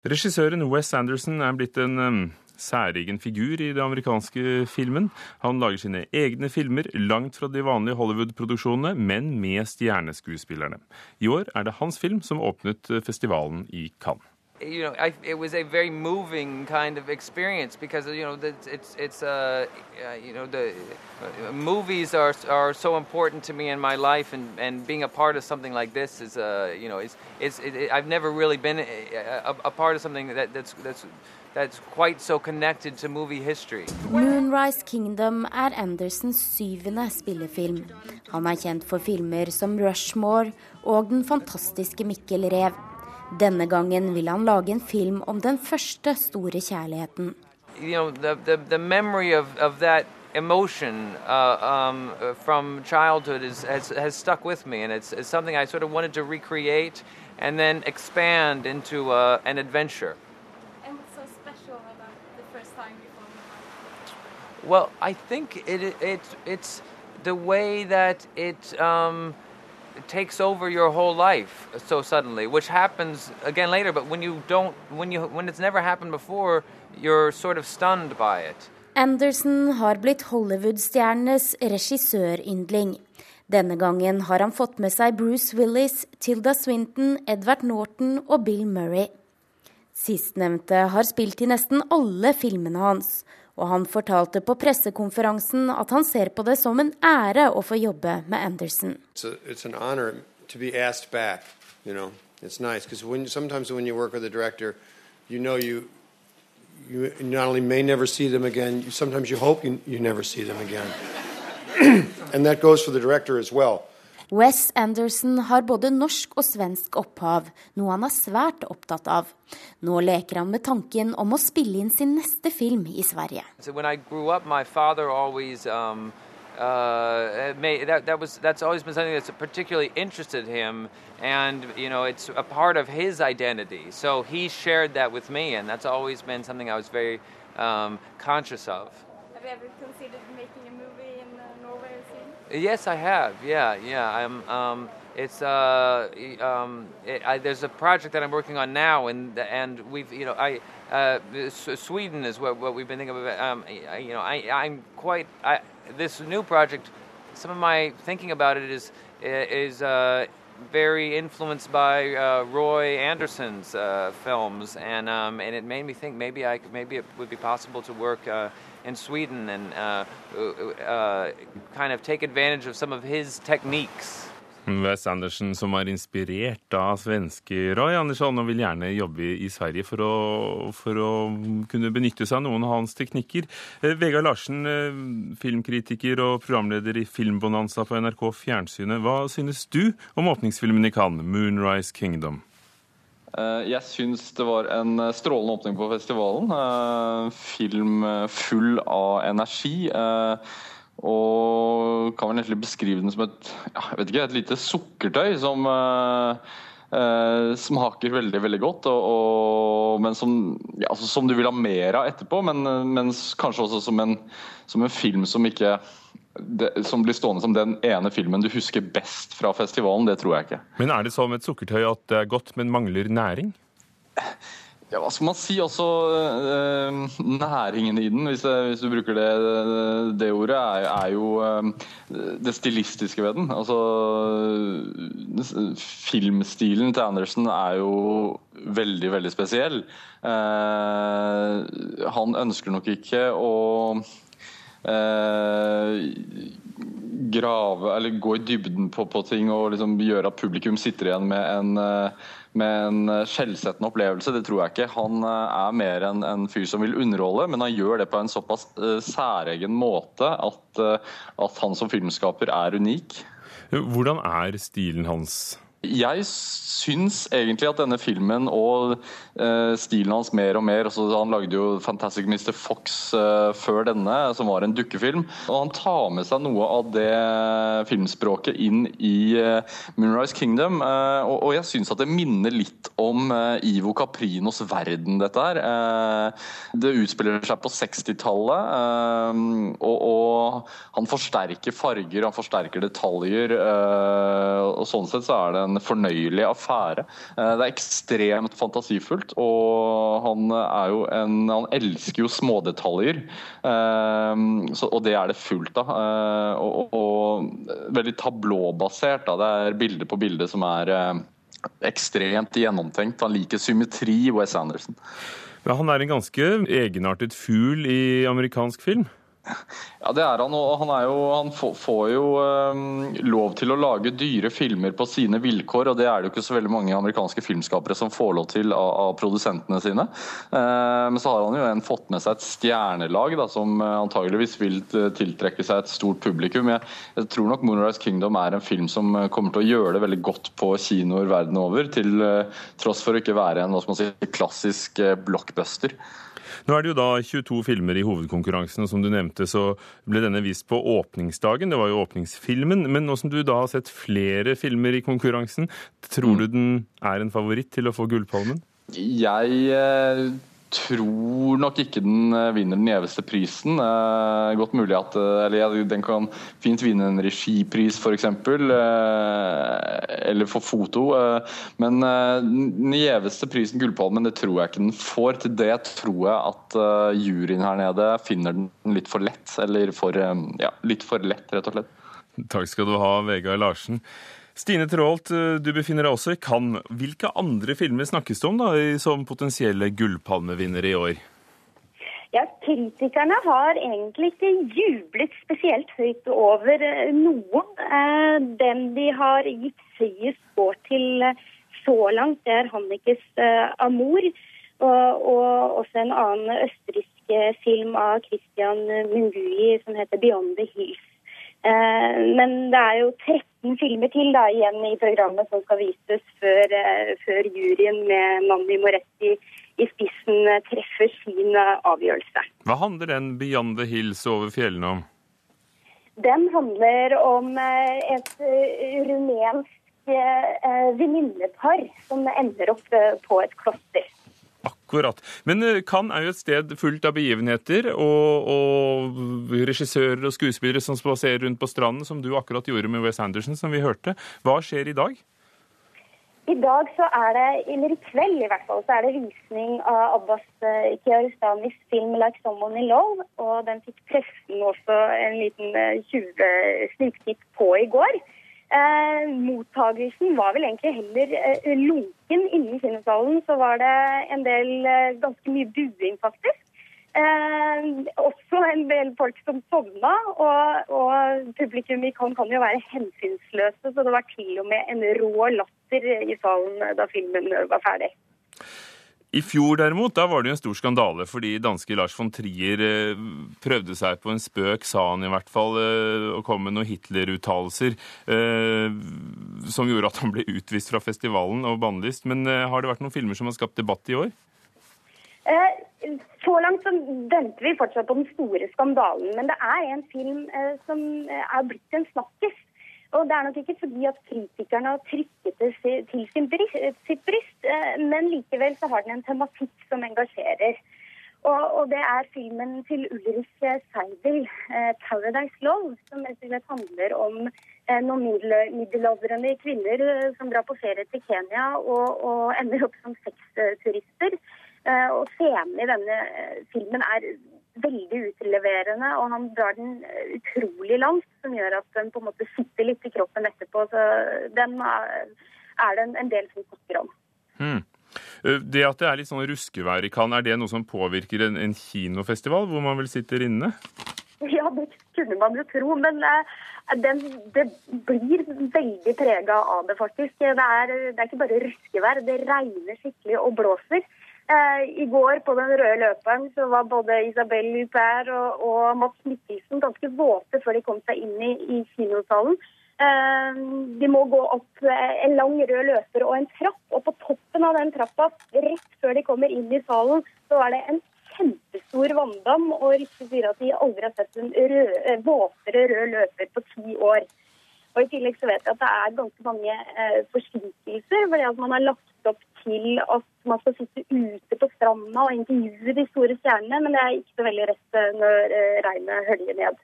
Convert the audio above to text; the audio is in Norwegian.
Regissøren Wes Anderson er blitt en um, særegen figur i den amerikanske filmen. Han lager sine egne filmer langt fra de vanlige Hollywood-produksjonene, men med stjerneskuespillerne. I år er det hans film som åpnet festivalen i Cannes. You know, I, it was a very moving kind of experience because you know it's it's, it's uh, you know the uh, movies are are so important to me in my life and, and being a part of something like this is uh, you know it's it's it, it, I've never really been a, a, a, part of something that, that's that's. Moonrise Kingdom er Andersons syvende spillefilm. Han er kjent for filmer som Rushmore og den fantastiske Mikkel Rev. Denne gangen vil han lage en film om den første store kjærligheten. You know, the, the, the memory of, of that emotion uh, um, from childhood is, has, has stuck with me, and it's, it's something I sort of wanted to recreate and then expand into uh, an adventure. And what's so special about the first time you filmed Well, I think it, it, it, it's the way that it. Um, takes over your whole life so suddenly, which happens again later. But when you don't, when you when it's never happened before, you're sort of stunned by it. Anderson har blitt Hollywood-stjernenes regissøryndling. Denne gangen har han fått med seg Bruce Willis, Tilda Swinton, Edvard Norton og Bill Murray. Sistnevnte har spilt i nesten alle filmene hans, og han fortalte på pressekonferansen at han ser på det som en ære å få jobbe med Anderson. A, it's an honor to be asked back, you know. It's nice because when, sometimes when you work with a director, you know you you not only may never see them again, sometimes you hope you, you never see them again. for the director. Wes Anderson har både norsk og svensk opphav, noe han er svært opptatt av. Nå leker han med tanken om å spille inn sin neste film i Sverige. So uh, may, that, that was that's always been something that's particularly interested him, and you know it's a part of his identity. So he shared that with me, and that's always been something I was very um, conscious of. Have you ever considered making a Yes, I have. Yeah, yeah. I'm. Um, it's uh, um, it, I, there's a project that I'm working on now, and and we've you know I uh, Sweden is what, what we've been thinking about. Um, I, you know I I'm quite I, this new project. Some of my thinking about it is is uh, very influenced by uh, Roy Anderson's uh, films, and um, and it made me think maybe I maybe it would be possible to work uh, in Sweden and uh, uh, kind of take advantage of some of his techniques. Wes Andersen, som er inspirert av svenske Roy Andersson, og vil gjerne jobbe i Sverige for å, for å kunne benytte seg av noen av hans teknikker. Eh, Vegard Larsen, eh, filmkritiker og programleder i Filmbonanza på NRK Fjernsynet. Hva synes du om åpningsfilmen i Cannes, 'Moonrise Kingdom'? Eh, jeg syns det var en strålende åpning på festivalen. Film full av energi. Og kan vel egentlig beskrive den som et, ja, jeg vet ikke, et lite sukkertøy som uh, uh, smaker veldig veldig godt, og, og, som, ja, altså, som, du vil ha mer av etterpå. Men, men kanskje også som en, som en film som ikke det, som blir stående som den ene filmen du husker best fra festivalen. Det tror jeg ikke. Men er det som et sukkertøy at det er godt, men mangler næring? Ja, hva skal man si? Også eh, næringen i den, hvis, hvis, du bruker det, det ordet, er, er jo eh, det stilistiske ved den. Altså Filmstilen til Anderson er jo veldig, veldig spesiell. Eh, han ønsker nok ikke å eh, grave eller gå i dybden på, på ting og liksom gjøre at publikum sitter igjen med en eh, med en eh, skjellsettende opplevelse. Det tror jeg ikke. Han eh, er mer en, en, fyr som vil underholde, men han gjør det på en såpass særegen måte at, at han som filmskaper er unik. Hvordan er stilen hans? Jeg syns egentlig at denne filmen og uh, stilen hans mer og mer altså Han lagde jo 'Fantastic Mr. Fox' uh, før denne, som var en dukkefilm. og Han tar med seg noe av det filmspråket inn i uh, 'Moonrise Kingdom'. Og, og, jeg syns at det minner litt om Ivo Caprinos verden, dette her. det utspiller seg på 60-tallet, og, og, han forsterker farger, han forsterker detaljer. og Sånn sett så er det en fornøyelig affære. Eh, det er ekstremt fantasifullt, og han er jo en Han elsker jo smådetaljer. Og det er det fullt av. Og, og veldig tablåbasert. Det er bilde på bilde som er ekstremt gjennomtenkt. Han liker symmetri, Wes Anderson. Men han er en ganske egenartet fugl i amerikansk film? Ja, det er han. Og han, jo, han får jo um, lov til å lage dyre filmer på sine vilkår, og det er det jo ikke så veldig mange amerikanske filmskapere som får lov til av, av produsentene sine. Uh, men så har han jo en fått med seg et stjernelag da, som antageligvis vil tiltrekke seg et stort publikum. Jeg, jeg tror nok 'Moonrise Kingdom' er en film som kommer til å gjøre det veldig godt på kinoer verden over, til uh, tross for å ikke være en hva skal man si, klassisk uh, blockbuster. Nå er det jo da 22 filmer i hovedkonkurransen, og som du nevnte så ble denne vist på åpningsdagen. Det var jo åpningsfilmen. Men nå som du da har sett flere filmer i konkurransen, tror mm. du den er en favoritt til å få Gullpalmen? Jeg eh, tror nok ikke den eh, vinner den gjeveste prisen. Eh, godt mulig at eh, eller, Den kan fint vinne en regipris, f.eks. Eh, eller for foto. Eh, men eh, den gjeveste prisen, Gullpalmen, det tror jeg ikke den får. Til det tror jeg at juryen her nede finner den litt for lett. Eller for, ja, litt for lett, rett og slett. Takk skal du ha, Vegard Larsen. Stine Traalt, eh, du befinner deg også i Cannes. Hvilke andre filmer snakkes det om da, som potensielle gullpalmevinnere i år? Ja, Kritikerne har egentlig ikke jublet spesielt høyt over eh, noen. Eh, den de har gitt høyest score til så langt, det er Hannikes Amor. Og, og også en annen østerriksk film av Christian Mungui som heter 'Beyond the Hills'. Eh, men det er jo 13 filmer til da, igjen i programmet som skal vises før, eh, før juryen med Nanni Moretti i spissen eh, treffer sin avgjørelse. Hva handler den 'Beyond the Hills over fjellene' om? Den handler om et rumensk venninnepar som ender opp på et kloster. Akkurat. Men eh, Cannes er jo et sted fullt av begivenheter og, og regissører og skuespillere som spaserer rundt på stranden, som du akkurat gjorde med Wes Anderson, som vi hørte. Hva skjer i dag? I dag så er det, eller i kveld i hvert fall, så er det visning av Abbas Kiaristanis film 'Like Someone in Love'. Og den fikk pressen også en liten 20 eh, sniktitt på i går. Eh, mottagelsen var vel egentlig heller eh, lunken. Inne kinosalen så var det en del eh, ganske mye buing, faktisk. Eh, også en del folk som sovna, og, og publikum i Cannes kan jo være hensynsløse, så det var til og med en rå latter i salen da filmen var ferdig. I fjor derimot, da var det jo en stor skandale fordi danske Lars von Trier eh, prøvde seg på en spøk, sa han i hvert fall, eh, og kom med noen Hitler-uttalelser eh, som gjorde at han ble utvist fra festivalen og bannlyst. Men har det vært noen filmer som har skapt debatt i år? Så langt så venter vi fortsatt på den store skandalen. Men det er en film som er blitt en snakkis. Og det er nok ikke fordi at kritikerne har trykket det til sin brist, sitt bryst, eh, men likevel så har den en tematikk som engasjerer. Og, og det er filmen til Ulrich Seidel, eh, 'Paradise Love', som handler om eh, noen middelaldrende kvinner som drar på ferie til Kenya og, og ender opp som sexturister. Og scenen i denne filmen er veldig utleverende, og han drar den eh, utrolig langt, som gjør at den på en måte sitter litt i kroppen etterpå. Så den er det en del som snakker om. Hmm. Det at det er litt sånn ruskevær i Cannes, er det noe som påvirker en, en, kinofestival hvor man vel sitter inne? Ja, det kunne man jo tro, men uh, den, det blir veldig prega av det, faktisk. Det er, det er ikke bare ruskevær, det regner skikkelig og blåser. Eh, I går på den røde løperen så var både Isabel Huppert og, og Mats Mikkelsen ganske våte før de kom seg inn i, i kinosalen. Eh, de må gå opp eh, en lang rød løper og en trapp, og på toppen av den trappa, rett før de kommer inn i salen, så er det en kjempestor vanndam, og ryktet sier at de aldri har sett en rød, våtere rød løper på ti år. Og I tillegg så vet jeg at det er ganske mange eh, forsinkelser, fordi at man har lagt opp til at man skal sitte ute på stranda og intervjue de store stjernene, men det er ikke så veldig rett eh, når eh, regnet høljer ned.